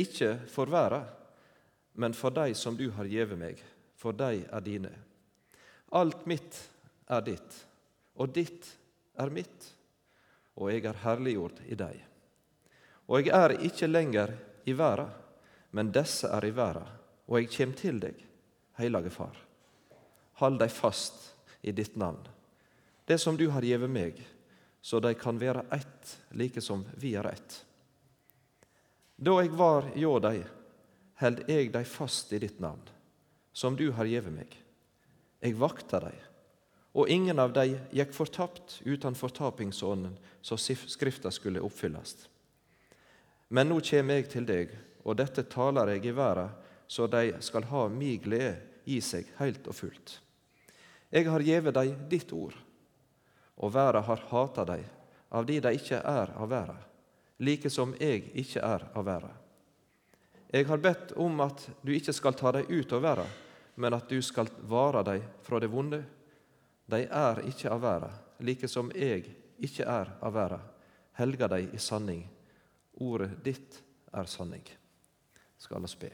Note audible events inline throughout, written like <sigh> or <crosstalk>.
ikke for verden, men for de som du har gjeve meg, for de er dine. Alt mitt er ditt, og ditt er mitt, og jeg er herliggjort i deg. Og jeg er ikke lenger i verden, men disse er i verden, og jeg kjem til deg, Hellige Far. Hold deg fast i ditt navn, det som du har gjeve meg, så de kan være ett, like som vi er ett. Da jeg var hjå dei, held jeg dei fast i ditt navn, som du har gjeve meg. Jeg vakta dei, og ingen av dei gikk fortapt utan fortapingsånden, så Skrifta skulle oppfyllast. Men nå kjem jeg til deg, og dette taler jeg i verda, så dei skal ha mi glede i seg heilt og fullt. Jeg har gjeve dei ditt ord, og verda har hata dei, av de dei ikkje er av verda, like som jeg ikke er av verden. Jeg har bedt om at du ikke skal ta dem ut av verden, men at du skal vare dem fra det vonde. De er ikke av verden, like som jeg ikke er av verden. Helga dem i sanning. Ordet ditt er sanning. Skal oss be.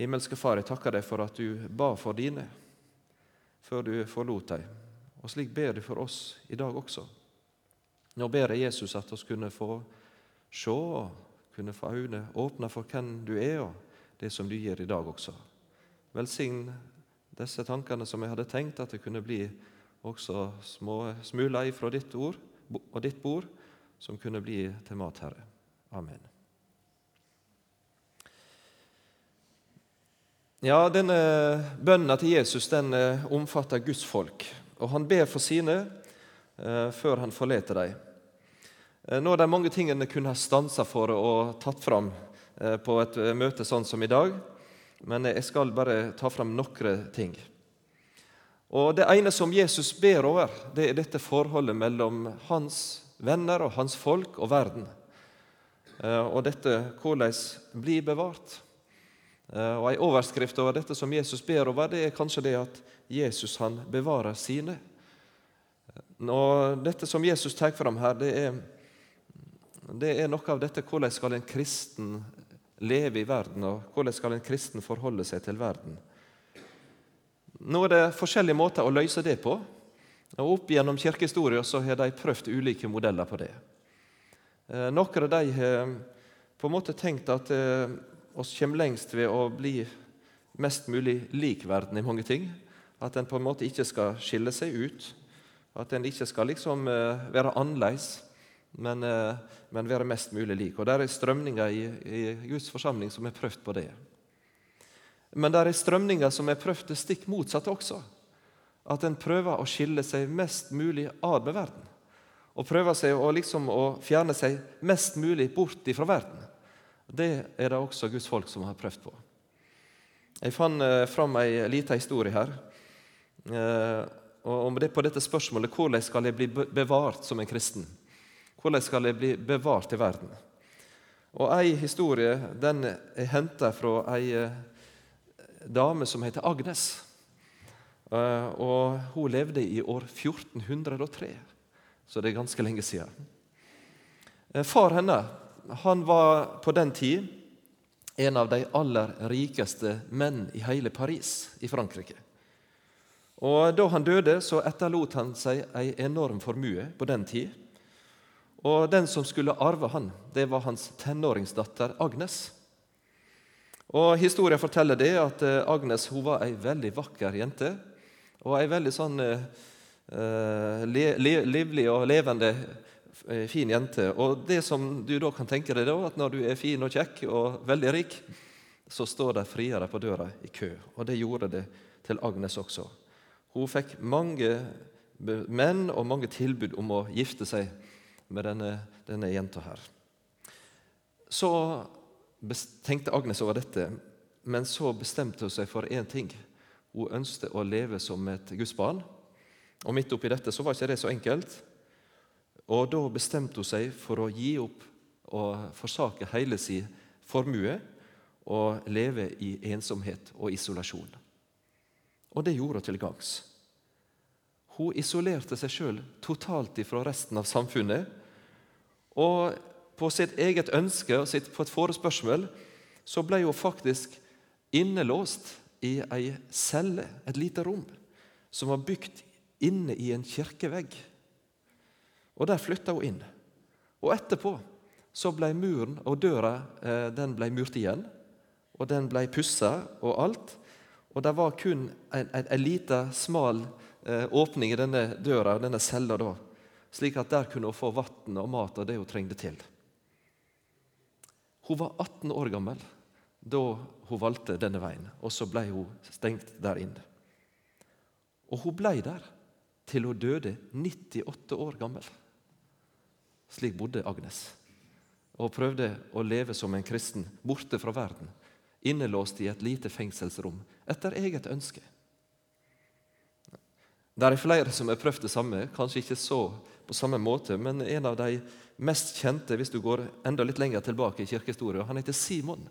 Himmelske Far, jeg takker deg for at du ba for dine før du forlot dem. Og slik ber du for oss i dag også. Nå ber jeg Jesus at vi kunne få se kunne få øyne åpne for hvem du er, og det som du gjør i dag også. Velsign disse tankene som jeg hadde tenkt at det kunne bli også små smuler fra ditt ord og ditt bord, som kunne bli til mat, Herre. Amen. Ja, denne Bønnen til Jesus den eh, omfatter Guds folk, og han ber for sine eh, før han forlater dem. Eh, nå er det mange ting en kunne ha stansa for og tatt fram eh, på et eh, møte sånn som i dag, men jeg skal bare ta fram noen ting. Og Det ene som Jesus ber over, det er dette forholdet mellom hans venner og hans folk og verden. Og dette hvordan blir bevart. Og En overskrift over dette som Jesus ber over, det er kanskje det at Jesus han bevarer sine. Og Dette som Jesus tar fram her, det er, det er noe av dette hvordan skal en kristen leve i verden, og hvordan skal en kristen forholde seg til verden. Nå er det forskjellige måter å løse det på. og Opp gjennom kirkehistorien så har de prøvd ulike modeller på det. Eh, noen av de har på en måte tenkt at eh, oss kommer lengst ved å bli mest mulig lik verden i mange ting. At en på en måte ikke skal skille seg ut. At en ikke skal liksom uh, være annerledes, men, uh, men, være mest mulig lik. Og Det er strømninger i, i, Guds forsamling som har prøvd på det. Men det er strømninger som har prøvd det stikk motsatte også. At en prøver å skille seg mest mulig av med verden. Og prøver seg å, liksom, å fjerne seg mest mulig bort fra verden. Det er det også Guds folk som har prøvd på. Jeg fant eh, fram ei lita historie her. Eh, og det på dette spørsmålet hvordan skal jeg bli bevart som en kristen. Hvordan skal jeg bli bevart i verden? Og Ei historie den er henta fra ei eh, dame som heter Agnes. Eh, og Hun levde i år 1403, så det er ganske lenge siden. Eh, far henne han var på den tid en av de aller rikeste menn i hele Paris i Frankrike. Og Da han døde, så etterlot han seg en enorm formue på den tid. Og Den som skulle arve han, det var hans tenåringsdatter Agnes. Og Historien forteller det at eh, Agnes hun var ei veldig vakker jente. Og ei veldig sånn uh, livlig og levende Eh, fin jente. Og det som du da kan tenke deg, da, at når du er fin og kjekk og veldig rik, så står det friere på døra i kø. Og det gjorde det til Agnes også. Hun fikk mange menn og mange tilbud om å gifte seg med denne, denne jenta her. Så tenkte Agnes over dette, men så bestemte hun seg for én ting. Hun ønsket å leve som et gudsbarn. Og midt oppi dette så var ikke det så enkelt. Og Da bestemte hun seg for å gi opp og forsake hele sin formue og leve i ensomhet og isolasjon. Og det gjorde hun til gangs. Hun isolerte seg sjøl totalt fra resten av samfunnet. Og på sitt eget ønske og sitt, på et forespørsmål så ble hun faktisk innelåst i ei celle, et lite rom, som var bygd inne i en kirkevegg. Og Der flytta hun inn. Og Etterpå så ble muren og døra eh, den ble murt igjen, og den ble pussa og alt. Og det var kun en, en, smal eh, åpning i denne døra, denne cella, da, slik at der kunne hun få vann og mat og det hun trengte til. Hun var 18 år gammel da hun valgte denne veien, og så ble hun stengt der inne. Og hun ble der til hun døde 98 år gammel. Slik bodde Agnes, og prøvde å leve som en kristen, borte fra verden, innelåst i et lite fengselsrom, etter eget ønske. Det er flere som har prøvd det samme, kanskje ikke så på samme måte, men en av de mest kjente, hvis du går enda litt lenger tilbake i kirkehistorien, han heter Simon.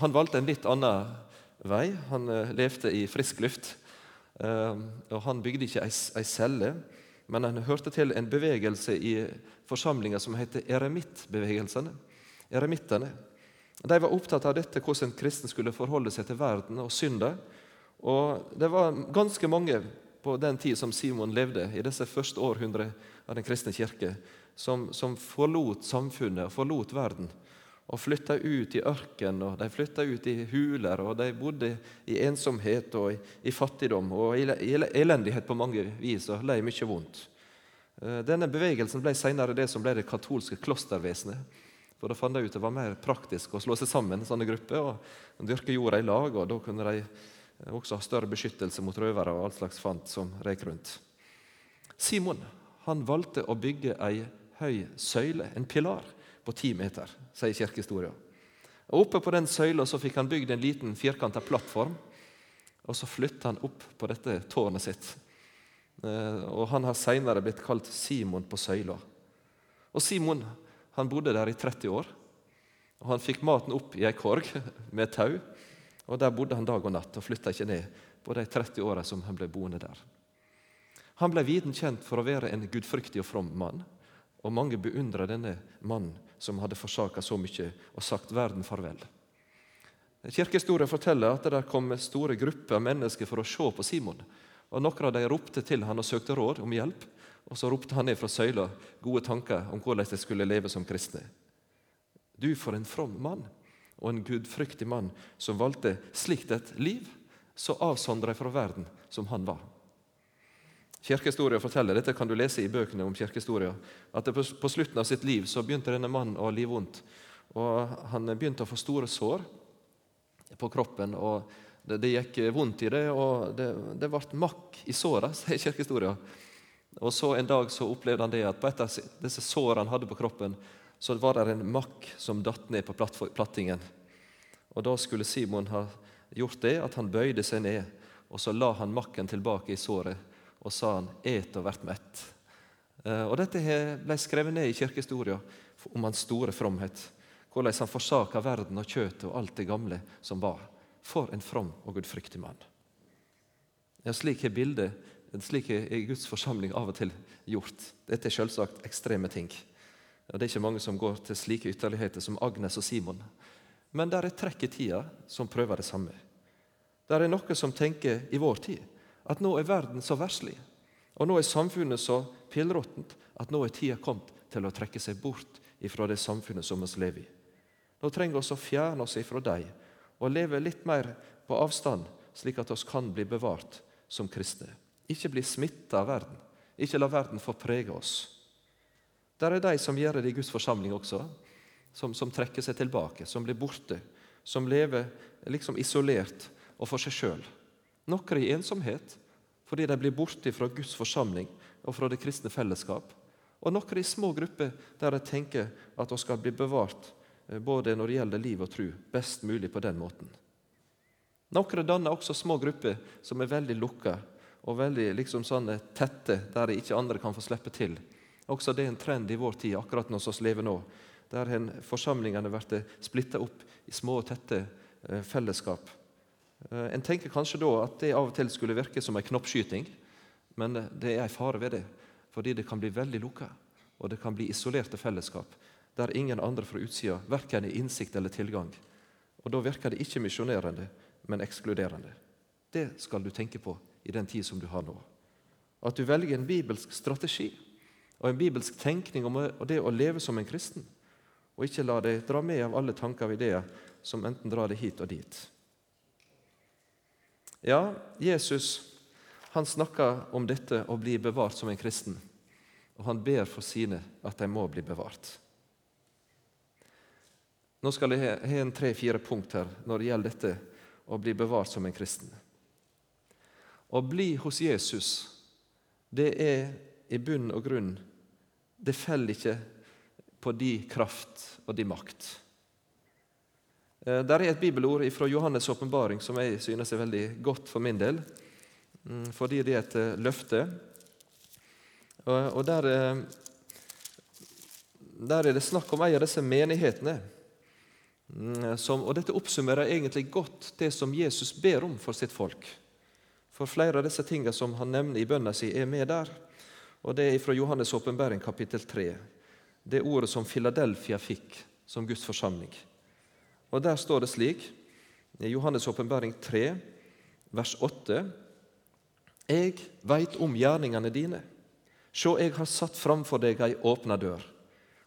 Han valgte en litt annen vei. Han eh, levde i frisk luft. Eh, og Han bygde ikke ei celle, men han hørte til en bevegelse i forsamlinga som heter eremittbevegelsene. Eremittene. De var opptatt av dette, hvordan kristen skulle forholde seg til verden og synda. Og det var ganske mange på den tid som Simon levde, i disse første århundre av den kristne kirke, som, som forlot samfunnet og forlot verden. Og flytta ut i ørken, og de flytta ut i huler, og de bodde i ensomhet og i, i fattigdom og i, i elendighet på mange vis, og lei mye vondt. Eh, denne bevegelsen ble senere det som ble det katolske klostervesenet. For Da fant de ut det var mer praktisk å slå seg sammen sånne grupper og dyrke jorda i lag. og Da kunne de også ha større beskyttelse mot røvere og all slags fant som røyk rundt. Simon han valgte å bygge ei høy søyle, en pilar, på ti meter, sier kirkehistoria. Oppe på den søyla fikk han bygd en liten firkanta plattform. Og så flytta han opp på dette tårnet sitt. Eh, og Han har senere blitt kalt Simon på søyla. Og Simon han bodde der i 30 år. og Han fikk maten opp i ei korg <laughs> med tau. Og Der bodde han dag og natt og flytta ikke ned på de 30 åra som han ble boende der. Han ble viden kjent for å være en gudfryktig og from mann. Og mange beundra denne mannen som hadde forsaka så mye og sagt verden farvel. Kirkehistorien forteller at det kom store grupper av mennesker for å se på Simon. Og Noen av dem ropte til han og søkte råd om hjelp. Og Så ropte han ned fra søyla gode tanker om hvordan de skulle leve som kristne. Du for en from mann, og en gudfryktig mann som valgte slikt et liv, så avsondra fra verden som han var. Kirkehistoria forteller, dette kan du lese i bøkene om kirkehistoria, at på slutten av sitt liv så begynte denne mannen å ha livvondt. Og han begynte å få store sår på kroppen. og Det, det gikk vondt i det, og det, det ble makk i såra, <laughs> sier kirkehistoria. Og så En dag så opplevde han det at på et av disse sårene han hadde på kroppen, så var det en makk som datt ned på plattingen. Og Da skulle Simon ha gjort det, at han bøyde seg ned, og så la han makken tilbake i såret og sa han, 'Et og vært mett'. Eh, og Dette ble skrevet ned i kirkehistoria om hans store fromhet. Hvordan han forsaka verden og kjøttet og alt det gamle som var. For en from og gudfryktig mann. Ja, Slik er bildet, slik er Guds forsamling av og til gjort. Dette er selvsagt ekstreme ting. Og Det er ikke mange som går til slike ytterligheter som Agnes og Simon. Men der er trekk i tida som prøver det samme. Der er noe som tenker i vår tid at nå er verden så verslig, og nå er samfunnet så pillråttent at nå er tida kommet til å trekke seg bort ifra det samfunnet som vi lever i. Nå trenger vi å fjerne oss ifra dem og leve litt mer på avstand, slik at vi kan bli bevart som kristne. Ikke bli smitta av verden. Ikke la verden få prege oss. Der er de som gjør det i Guds forsamling også, som, som trekker seg tilbake, som blir borte, som lever liksom isolert og for seg sjøl. Noen i ensomhet fordi de blir borte fra Guds forsamling og fra det kristne fellesskap. Og noen i små grupper der de tenker at de skal bli bevart eh, både når det gjelder liv og tro, best mulig på den måten. Noen danner også små grupper som er veldig lukka og veldig liksom sånne tette, der de ikke andre kan få slippe til. Også det er en trend i vår tid, akkurat når vi lever nå, der forsamlingene blir splitta opp i små og tette eh, fellesskap Eh, en tenker kanskje da at det av og til skulle virke som en knoppskyting, men det er en fare ved det, fordi det kan bli veldig lukka, og det kan bli isolerte fellesskap der ingen andre fra utsida verken har innsikt eller tilgang. Og Da virker det ikke misjonerende, men ekskluderende. Det skal du tenke på i den tid som du har nå. At du velger en bibelsk strategi og en bibelsk tenkning om det å leve som en kristen, og ikke la deg dra med av alle tanker og ideer som enten drar deg hit og dit. Ja, Jesus han snakker om dette å bli bevart som en kristen, og han ber for sine at de må bli bevart. Nå skal jeg ha en tre-fire punkt her når det gjelder dette å bli bevart som en kristen. Å bli hos Jesus, det er i bunn og grunn Det faller ikke på de kraft og de makt. Eh, der er et bibelord fra Johannes' åpenbaring som jeg synes er veldig godt for min del, mm, fordi det er et eh, løfte. Og der, eh, der er det snakk om en av disse menighetene. Mm, som, og Dette oppsummerer egentlig godt det som Jesus ber om for sitt folk. For flere av disse tingene som han nevner i bønna si, er med der. Og Det er fra Johannes' åpenbaring kapittel 3. Det ordet som Filadelfia fikk som Guds forsamling. Og Der står det slik i Johannes' åpenbaring 3, vers 8.: Jeg veit om gjerningene dine. Sjå, jeg har satt framfor deg ei åpna dør,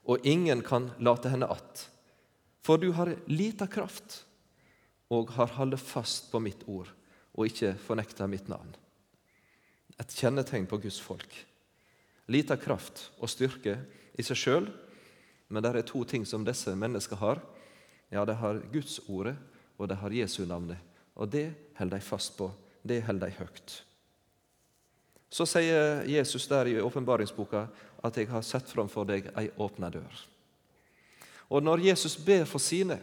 og ingen kan late henne att. For du har lita kraft og har holdt fast på mitt ord og ikke fornekta mitt navn. Et kjennetegn på Guds folk. Lita kraft og styrke i seg sjøl, men det er to ting som disse menneskene har. Ja, de har Guds ordet, og de har Jesu navnet. Og det holder de fast på. Det holder de høyt. Så sier Jesus der i åpenbaringsboka at 'jeg har sett framfor deg ei åpna dør'. Og når Jesus ber for sine,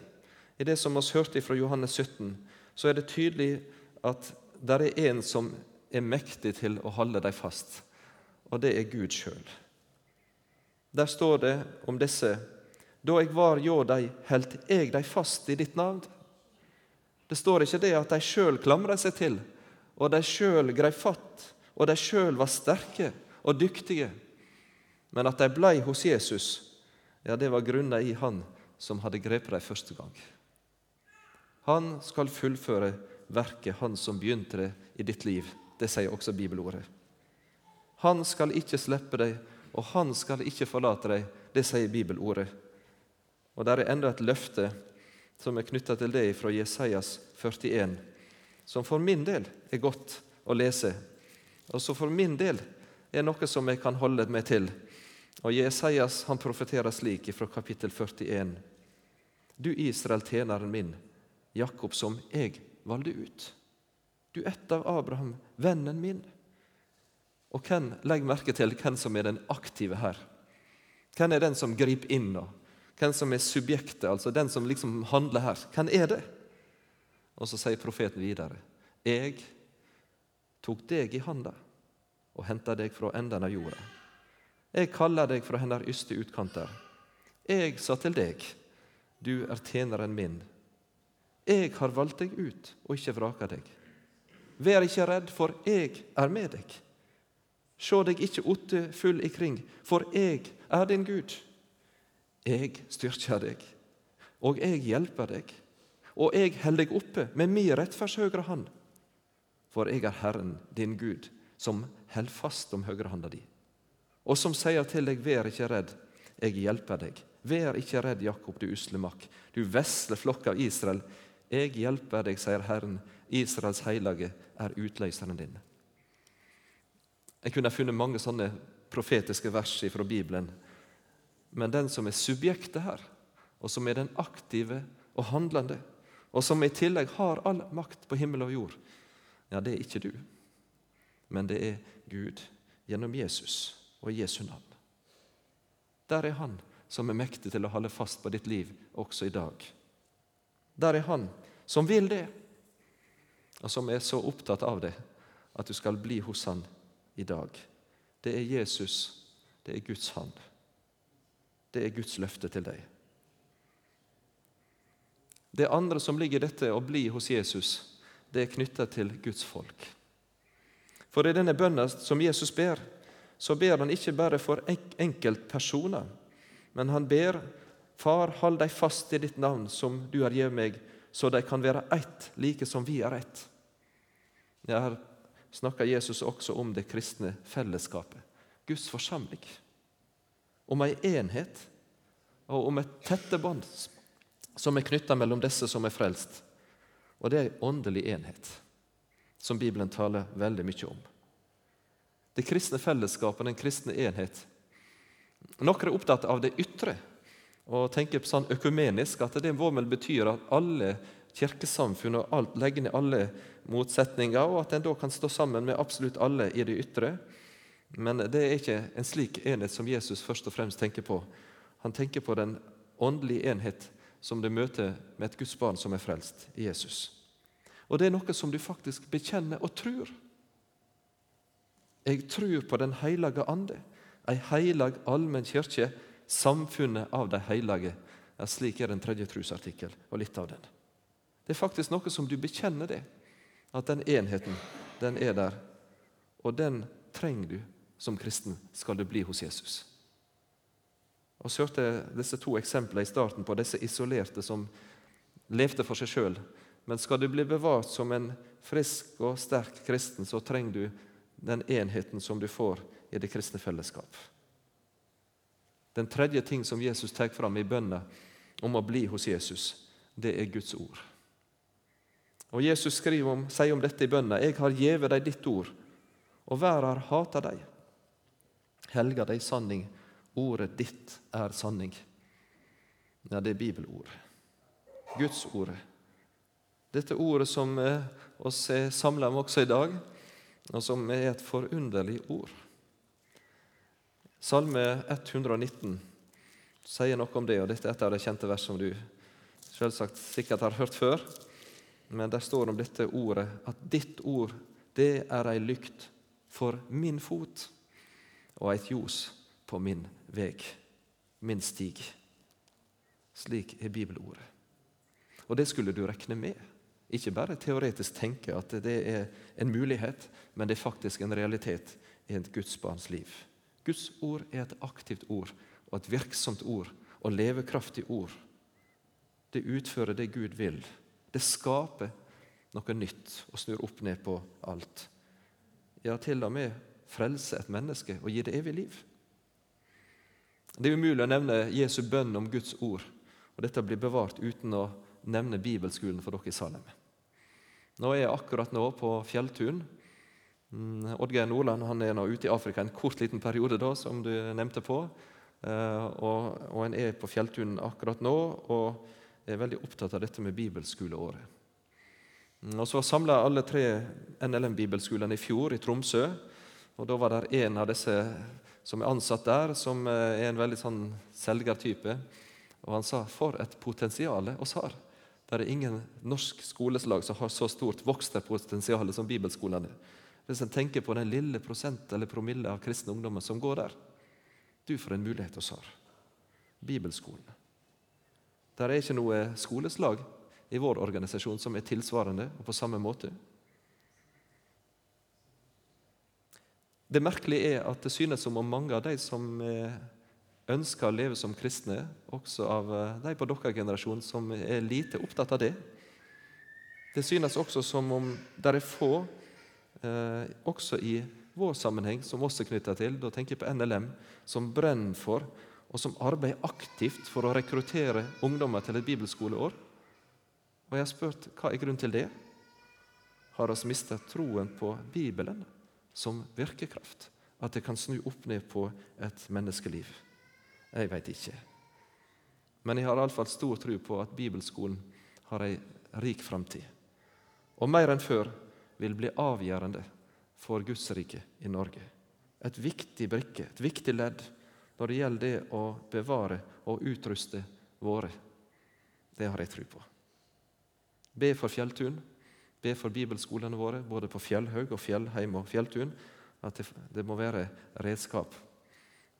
i det som vi hørte fra Johannes 17, så er det tydelig at det er en som er mektig til å holde dem fast, og det er Gud sjøl. Der står det om disse Da jeg var hjå dei, heldt jeg dei fast i ditt navn. Det står ikke det at de sjøl klamra seg til, og de sjøl grei fatt, og de sjøl var sterke og dyktige, men at de blei hos Jesus ja, det var grunna i Han som hadde grepet dem første gang. Han skal fullføre verket, han som begynte det i ditt liv. Det sier også bibelordet. Han skal ikke slippe deg, og han skal ikke forlate deg. Det sier bibelordet. Og der er enda et løfte som er knytta til det fra Jesajas 41, som for min del er godt å lese, og som for min del er noe som jeg kan holde meg til og Jesajas han profeterer slik fra kapittel 41.: Du Israel, tjeneren min, Jakob som jeg valgte ut. Du ett av Abraham, vennen min. Og hvem, Legg merke til hvem som er den aktive her. Hvem er den som griper inn? nå? Hvem som er subjektet, altså den som liksom handler her? Hvem er det? Og så sier profeten videre.: Jeg tok deg i handa og henta deg fra enden av jorda. Jeg kaller deg fra hennes yste utkanter. Jeg sa til deg, du er tjeneren min. Jeg har valgt deg ut og ikke vraka deg. Vær ikke redd, for jeg er med deg. Se deg ikke otte full ikring, for jeg er din Gud. Jeg styrker deg, og jeg hjelper deg, og jeg holder deg oppe med min rettferdshøyre hand. For jeg er Herren, din Gud, som holder fast om høyrehanda di og som sier til deg, vær ikke redd, jeg hjelper deg. Vær ikke redd, Jakob, du usle makk, du vesle flokk av Israel. Jeg hjelper deg, sier Herren, Israels hellige er utløseren din. Jeg kunne funnet mange sånne profetiske vers fra Bibelen, men den som er subjektet her, og som er den aktive og handlende, og som i tillegg har all makt på himmel og jord, ja, det er ikke du, men det er Gud gjennom Jesus og Jesu navn. Der er Han som er mektig til å holde fast på ditt liv også i dag. Der er Han som vil det, og som er så opptatt av det at du skal bli hos Han i dag. Det er Jesus, det er Guds hand. Det er Guds løfte til deg. Det andre som ligger i dette å bli hos Jesus, det er knytta til Guds folk. For i denne bønnen som Jesus ber, så ber han ikke bare for enkeltpersoner, men han ber Far, hold deg fast i ditt navn, som du har gitt meg, så de kan være ett, like som vi er ett. Jeg her snakker Jesus også om det kristne fellesskapet, Guds forsamling. Om ei enhet og om et tette bånd som er knytta mellom disse som er frelst. Og det er ei åndelig enhet, som Bibelen taler veldig mye om. Det kristne fellesskapet, den kristne enhet. Noen er opptatt av det ytre og tenker sånn økumenisk at det må vel betyr at alle kirkesamfunn og alt, legger ned alle motsetninger, og at en da kan stå sammen med absolutt alle i det ytre. Men det er ikke en slik enhet som Jesus først og fremst tenker på. Han tenker på den åndelige enhet som det møter med et Guds barn som er frelst i Jesus. Og det er noe som du faktisk bekjenner og tror. Jeg tror på Den hellige ande, ei heilag allmenn kirke, samfunnet av de hellige. Ja, slik er den tredje trosartikkel, og litt av den. Det er faktisk noe som du bekjenner det, at den enheten, den er der. Og den trenger du som kristen, skal du bli hos Jesus. Og så hørte jeg disse to eksemplene i starten på disse isolerte som levde for seg sjøl. Men skal du bli bevart som en frisk og sterk kristen, så trenger du den enheten som du får i det kristne fellesskap. Den tredje ting som Jesus tar fram i bønna om å bli hos Jesus, det er Guds ord. Og Jesus om, sier om dette i bønna.: Jeg har gjeve deg ditt ord, og verda har hata deg. Helga deg sanning Ordet ditt er sanning. Ja, det er bibelord. Guds ordet. Dette ordet som oss er samla om også i dag, og som er et forunderlig ord. Salme 119 sier noe om det, og dette er et av de kjente vers som du selvsagt sikkert har hørt før. Men der står om dette ordet at ditt ord, det er ei lykt for min fot og eit ljos på min veg, min stig. Slik er bibelordet. Og det skulle du rekne med. Ikke bare teoretisk tenke at det er en mulighet, men det er faktisk en realitet i et Guds barns liv. Guds ord er et aktivt ord og et virksomt ord og levekraftig ord. Det utfører det Gud vil. Det skaper noe nytt og snur opp ned på alt. Ja, til og med frelse et menneske og gi det evig liv. Det er umulig å nevne Jesu bønn om Guds ord, og dette blir bevart uten å nevne bibelskolen for dere i Salem. Nå er jeg akkurat nå på Fjelltun. Mm, Oddgeir Nordland han er nå ute i Afrika en kort liten periode, da, som du nevnte på. Eh, og, og en er på Fjelltun akkurat nå og er veldig opptatt av dette med bibelskoleåret. Og Så samla alle tre NLM-bibelskolene i fjor i Tromsø. og Da var det en av disse som er ansatt der, som eh, er en veldig sånn selgertype. Og han sa for et potensial oss har. Det er ingen norsk skoleslag som har så stort voksterpotensial som bibelskolene. Hvis en tenker på den lille prosent eller promille av kristne ungdommer som går der Du, for en mulighet oss har. Bibelskolen. Der er ikke noe skoleslag i vår organisasjon som er tilsvarende og på samme måte. Det merkelige er at det synes som om mange av de som eh, ønsker å leve som kristne, også av eh, de på deres generasjon som er lite opptatt av det Det synes også som om det er få, eh, også i vår sammenheng, som også er knytta til, da tenker jeg på NLM, som brenner for og som arbeider aktivt for å rekruttere ungdommer til et bibelskoleår. Og jeg har spurt hva er grunnen til det. Har vi mistet troen på Bibelen? som virkekraft. At det kan snu opp ned på et menneskeliv. Jeg veit ikke. Men jeg har iallfall stor tro på at bibelskolen har ei rik framtid. Og mer enn før vil bli avgjørende for Guds rike i Norge. Et viktig brikke, et viktig ledd når det gjelder det å bevare og utruste våre. Det har jeg tro på. Be for Fjelltun be for bibelskolene våre, både på Fjellhaug og Fjellheim og Fjelltun, at det, det, må være redskap.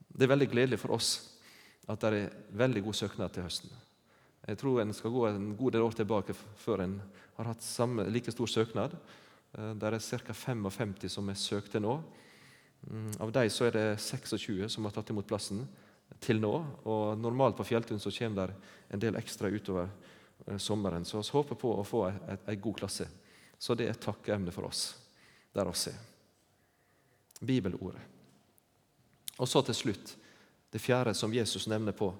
Det er veldig gledelig for oss at det er veldig god søknad til høsten. Jeg tror en skal gå en god del år tilbake før en har hatt samme, like stor søknad. Eh, det er ca. 55 som er søkte nå. Mm, av dem så er det 26 som har tatt imot plassen. til nå. Og normalt på Fjelltun så kommer det en del ekstra utover eh, sommeren. Så vi håper på å få ei god klasse. Så det er et takkeemne for oss der oss er. Bibelordet. Og så til slutt det fjerde som Jesus nevner på.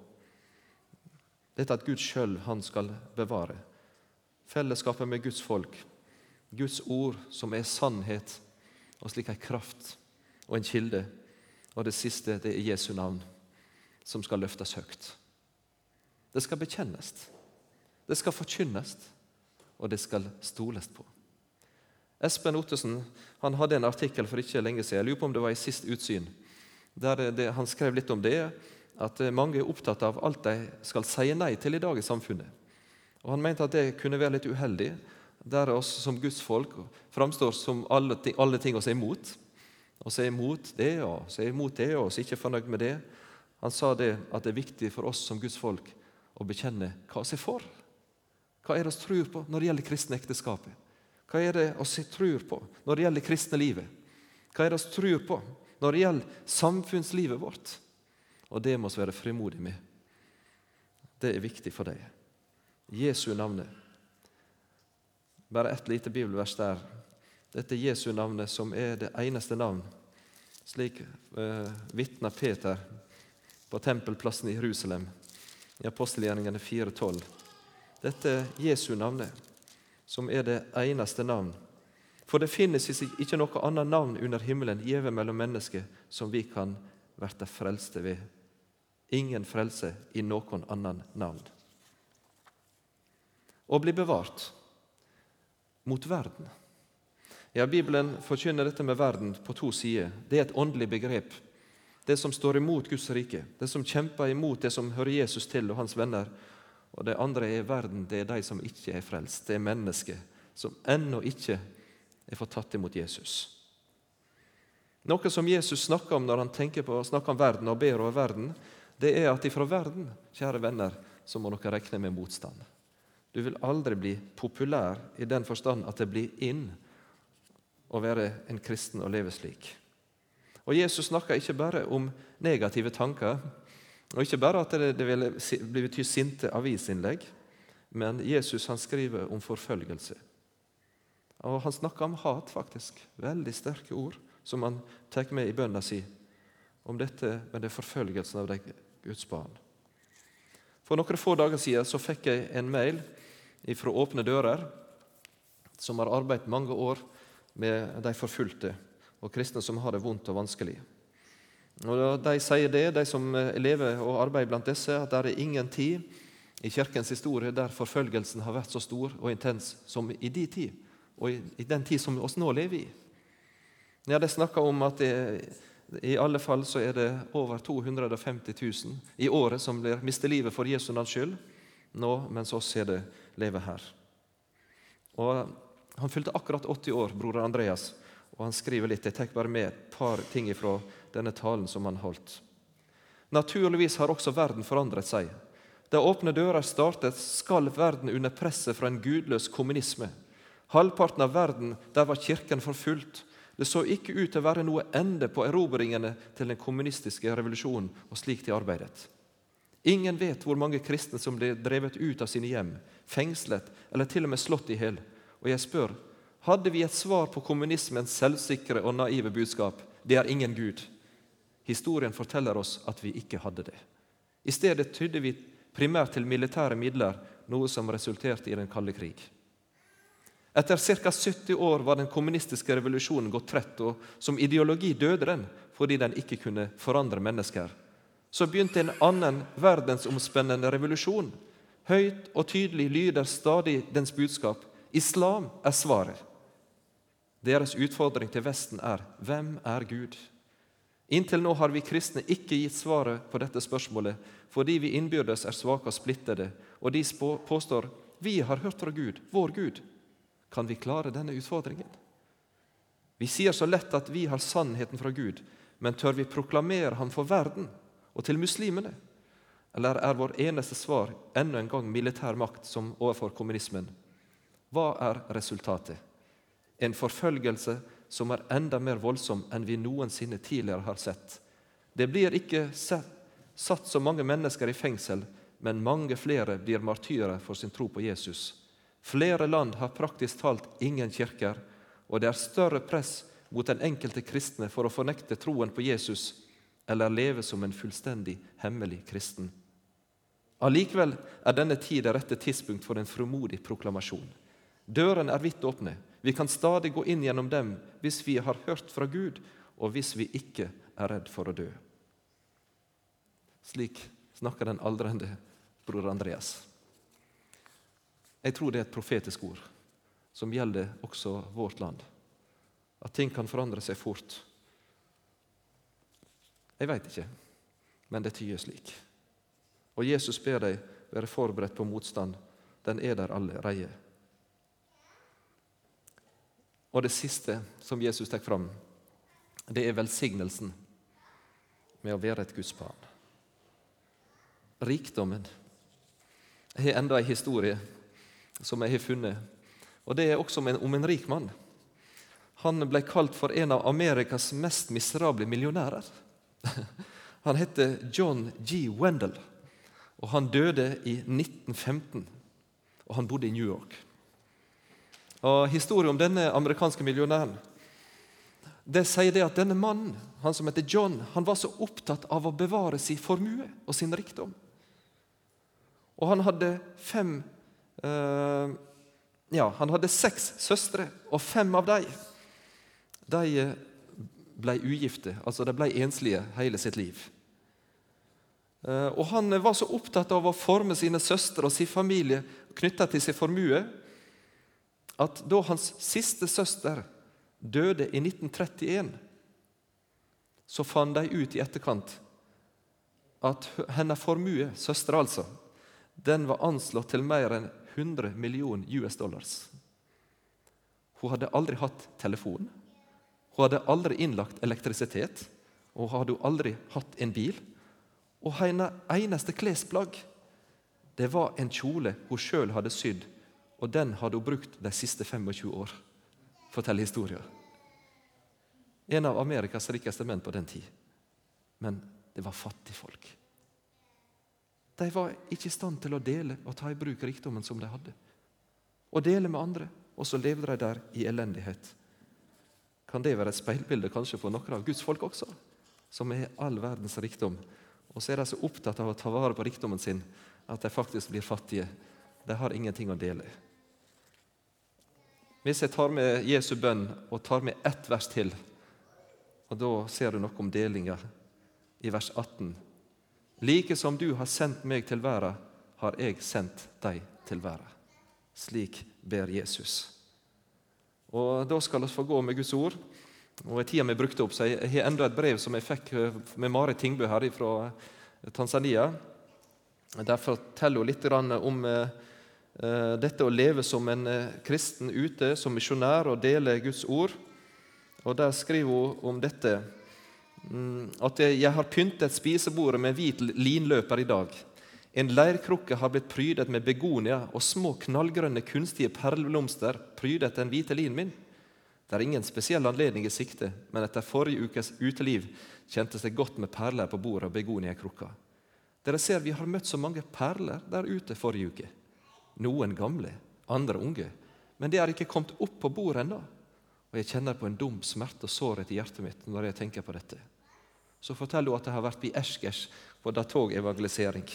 Dette at Gud sjøl skal bevare. Fellesskapet med Guds folk. Guds ord, som er sannhet, og slik ei kraft og en kilde. Og det siste, det er Jesu navn, som skal løftes høyt. Det skal bekjennes, det skal forkynnes, og det skal stoles på. Espen Ottesen han hadde en artikkel for ikke lenge siden, jeg lurer på om det var i sist utsyn, der det, han skrev litt om det, at mange er opptatt av alt de skal si nei til i dag i samfunnet. Og Han mente at det kunne være litt uheldig, der oss som Guds folk framstår som alle, alle ting oss er imot. Og så imot det, og så imot det, og så ikke fornøyd med det. Han sa det at det er viktig for oss som Guds folk å bekjenne hva vi er for. Hva er det vi tror på når det gjelder kristne ekteskapet? Hva er det vi tror på når det gjelder kristne livet? Hva er det vi tror på når det gjelder samfunnslivet vårt? Og det må vi være frimodige med. Det er viktig for deg. Jesu navnet. Bare ett lite bibelvers der. Dette Jesu navnet, som er det eneste navn. Slik eh, vitner Peter på tempelplassen i Jerusalem i apostelgjerningene 4,12. Dette Jesu navnet, som er det eneste navn. For det finnes ikke noe annet navn under himmelen gjeve mellom mennesker som vi kan verte frelste ved. Ingen frelse i noen annen navn. Å bli bevart mot verden. Ja, Bibelen forkynner dette med verden på to sider. Det er et åndelig begrep. Det som står imot Guds rike, det som kjemper imot det som hører Jesus til og hans venner. Og det andre er verden, det er de som ikke er frelst. Det er mennesker som ennå ikke er fått tatt imot Jesus. Noe som Jesus snakker om når han tenker på, snakker om verden og ber over verden, det er at ifra verden, kjære venner, så må dere regne med motstand. Du vil aldri bli populær i den forstand at det blir inn å være en kristen og leve slik. Og Jesus snakker ikke bare om negative tanker, og ikke bare at det, vil bety sinte avisinnlegg, men Jesus han skriver om forfølgelse. Og Han snakker om hat, faktisk. Veldig sterke ord som han tar med i bønna si om dette med det forfølgelsen av de Guds barn. For noen få dager siden så fikk jeg en mail fra Åpne dører, som har arbeidet mange år med de forfulgte og kristne som har det vondt og vanskelig. Og De sier det, de som lever og arbeider blant disse, at det er ingen tid i Kirkens historie der forfølgelsen har vært så stor og intens som i de tid, og i den tid som oss nå lever i. Ja, De snakker om at det, i alle fall så er det over 250 000 i året som blir mister livet for Jesu navns skyld nå mens oss er det lever her. Og Han fylte akkurat 80 år, bror Andreas, og han skriver litt. Jeg tar bare med et par ting fra denne talen som han holdt. Naturligvis har også verden forandret seg. Da Åpne dører startet, skalv verden under presset fra en gudløs kommunisme. Halvparten av verden der var kirken forfulgt. Det så ikke ut til å være noe ende på erobringene til den kommunistiske revolusjonen og slik de arbeidet. Ingen vet hvor mange kristne som ble drevet ut av sine hjem, fengslet eller til og med slått i hjel. Og jeg spør, hadde vi et svar på kommunismens selvsikre og naive budskap? Det er ingen Gud. Historien forteller oss at vi ikke hadde det. I stedet tydde vi primært til militære midler, noe som resulterte i den kalde krig. Etter ca. 70 år var den kommunistiske revolusjonen gått trett, og som ideologi døde den fordi den ikke kunne forandre mennesker så begynte en annen verdensomspennende revolusjon. Høyt og tydelig lyder stadig dens budskap. Islam er svaret. Deres utfordring til Vesten er hvem er Gud? Inntil nå har vi kristne ikke gitt svaret på dette spørsmålet fordi vi innbyrdes er svake og splittede, og de påstår vi har hørt fra Gud, vår Gud. Kan vi klare denne utfordringen? Vi sier så lett at vi har sannheten fra Gud, men tør vi proklamere ham for verden? og til muslimene? Eller er vår eneste svar enda en gang militær makt som overfor kommunismen? Hva er resultatet? En forfølgelse som er enda mer voldsom enn vi noensinne tidligere har sett. Det blir ikke satt så mange mennesker i fengsel, men mange flere blir martyrer for sin tro på Jesus. Flere land har praktisk talt ingen kirker, og det er større press mot den enkelte kristne for å fornekte troen på Jesus eller leve som en fullstendig hemmelig kristen. Allikevel er denne tid det rette tidspunkt for en frimodig proklamasjon. Dørene er vidt åpne. Vi kan stadig gå inn gjennom dem hvis vi har hørt fra Gud, og hvis vi ikke er redd for å dø. Slik snakker den aldrende bror Andreas. Jeg tror det er et profetisk ord som gjelder også vårt land. At ting kan forandre seg fort. Jeg veit ikke, men det tyder slik. Og Jesus ber deg være forberedt på motstand. Den er der allerede. Og det siste som Jesus tar fram, det er velsignelsen med å være et Guds barn. Rikdommen. Jeg har enda en historie som jeg har funnet. Og Det er også om en, om en rik mann. Han ble kalt for en av Amerikas mest miserable millionærer. <laughs> Han heter John G. Wendell, og han døde i 1915. Og han bodde i New York. Og Historien om denne amerikanske millionæren det sier det at denne mannen, han som heter John, han var så opptatt av å bevare sin formue og sin rikdom. Og han hadde fem eh, Ja, han hadde seks søstre, og fem av dem de ble ugifte. Altså de ble enslige hele sitt liv. Uh, og han var så opptatt av å forme sine søstre og sin familie knytta til sin formue at da hans siste søster døde i 1931, så fant de ut i etterkant at hennes formue, søster altså, den var anslått til mer enn 100 millioner US dollars. Hun hadde aldri hatt telefon. Hun hadde aldri innlagt elektrisitet. Og hun hadde aldri hatt en bil. Og hennes eneste klesplagg det var en kjole hun sjøl hadde sydd, og den hadde hun brukt de siste 25 år, forteller historien. En av Amerikas rikeste menn på den tid. Men det var fattigfolk. De var ikke i stand til å dele og ta i bruk rikdommen som de hadde. Og dele med andre, og så levde de der i elendighet. Kan det være et speilbilde kanskje for noen av Guds folk også, som har all verdens rikdom? Og så er de så opptatt av å ta vare på rikdommen sin at de faktisk blir fattige. De har ingenting å dele. Hvis jeg tar med Jesu bønn og tar med ett vers til, og da ser du noe om delinga i vers 18. Like som du har sendt meg til verden, har jeg sendt deg til verden. Slik ber Jesus. Og Da skal vi få gå med Guds ord. Og i tida vi brukte opp, så Jeg har enda et brev som jeg fikk eh, med Marit Tingbø her fra Tanzania. Der forteller hun litt om eh, dette å leve som en kristen ute, som misjonær og dele Guds ord. Og Der skriver hun om dette Mm, at jeg har pyntet spisebordet med hvit linløper i dag. En leirkrukke har blitt prydet med begonia, og små knallgrønne kunstige perleblomster prydet den hvite linen min. Det er ingen spesiell anledning i sikte, men etter forrige ukes uteliv kjentes det godt med perler på bordet og begonia i krukka. Dere ser vi har møtt så mange perler der ute forrige uke. Noen gamle, andre unge. Men det er ikke kommet opp på bordet ennå. Og jeg kjenner på en dum smerte og sårhet i hjertet mitt når jeg tenker på dette. Så forteller hun at det har vært i Eskers på datogevangelisering.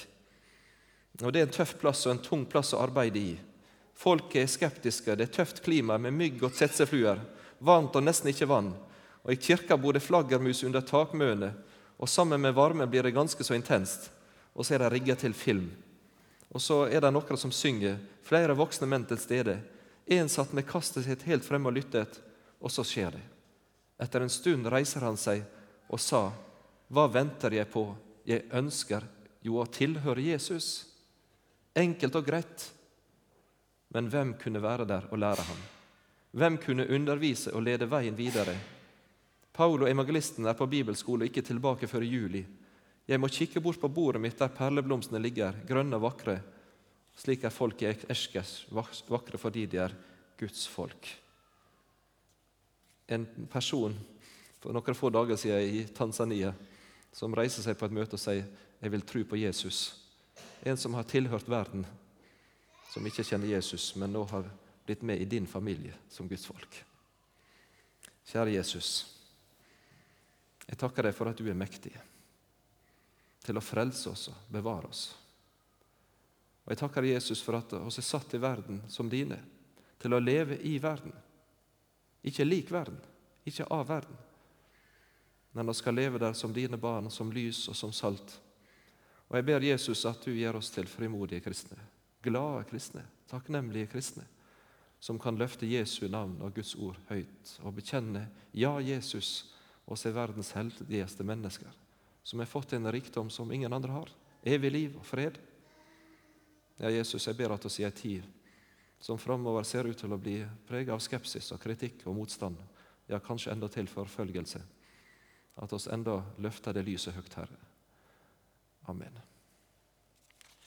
Og Det er en tøff plass og en tung plass å arbeide i. Folk er skeptiske, det er tøft klima med mygg og tsetsefluer. Varmt og nesten ikke vann. Og I kirka bor det flaggermus under takmøene, og sammen med varmen blir det ganske så intenst. Og så er det rigga til film. Og så er det noen som synger, flere voksne menn til stede. En satt med kastet sitt helt frem og lyttet. Og så skjer det. Etter en stund reiser han seg og sa, 'Hva venter jeg på? Jeg ønsker jo å tilhøre Jesus.' Enkelt og greit. Men hvem kunne være der og lære ham? Hvem kunne undervise og lede veien videre? Paul og evangelisten er på bibelskole og ikke tilbake før i juli. Jeg må kikke bort på bordet mitt der perleblomstene ligger, grønne og vakre. Slik er folk i Eskes vakre fordi de er Guds folk en person for noen få dager siden i Tanzania som reiser seg på et møte og sier jeg vil tro på Jesus. En som har tilhørt verden, som ikke kjenner Jesus, men nå har blitt med i din familie som Guds folk. Kjære Jesus. Jeg takker deg for at du er mektig til å frelse oss og bevare oss. Og Jeg takker Jesus for at oss er satt i verden som dine, til å leve i verden. Ikke lik verden, ikke av verden, men vi skal leve der som dine barn, som lys og som salt. Og Jeg ber Jesus at du gjør oss til frimodige kristne, glade kristne, takknemlige kristne, som kan løfte Jesu navn og Guds ord høyt og bekjenne ja, Jesus, oss er verdens heldigste mennesker, som har fått en rikdom som ingen andre har, evig liv og fred. Ja, Jesus, jeg ber at oss i ei tid som framover ser ut til å bli preget av skepsis og kritikk og motstand, ja, kanskje enda til forfølgelse, at oss enda løfter det lyset høyt, Herre. Amen.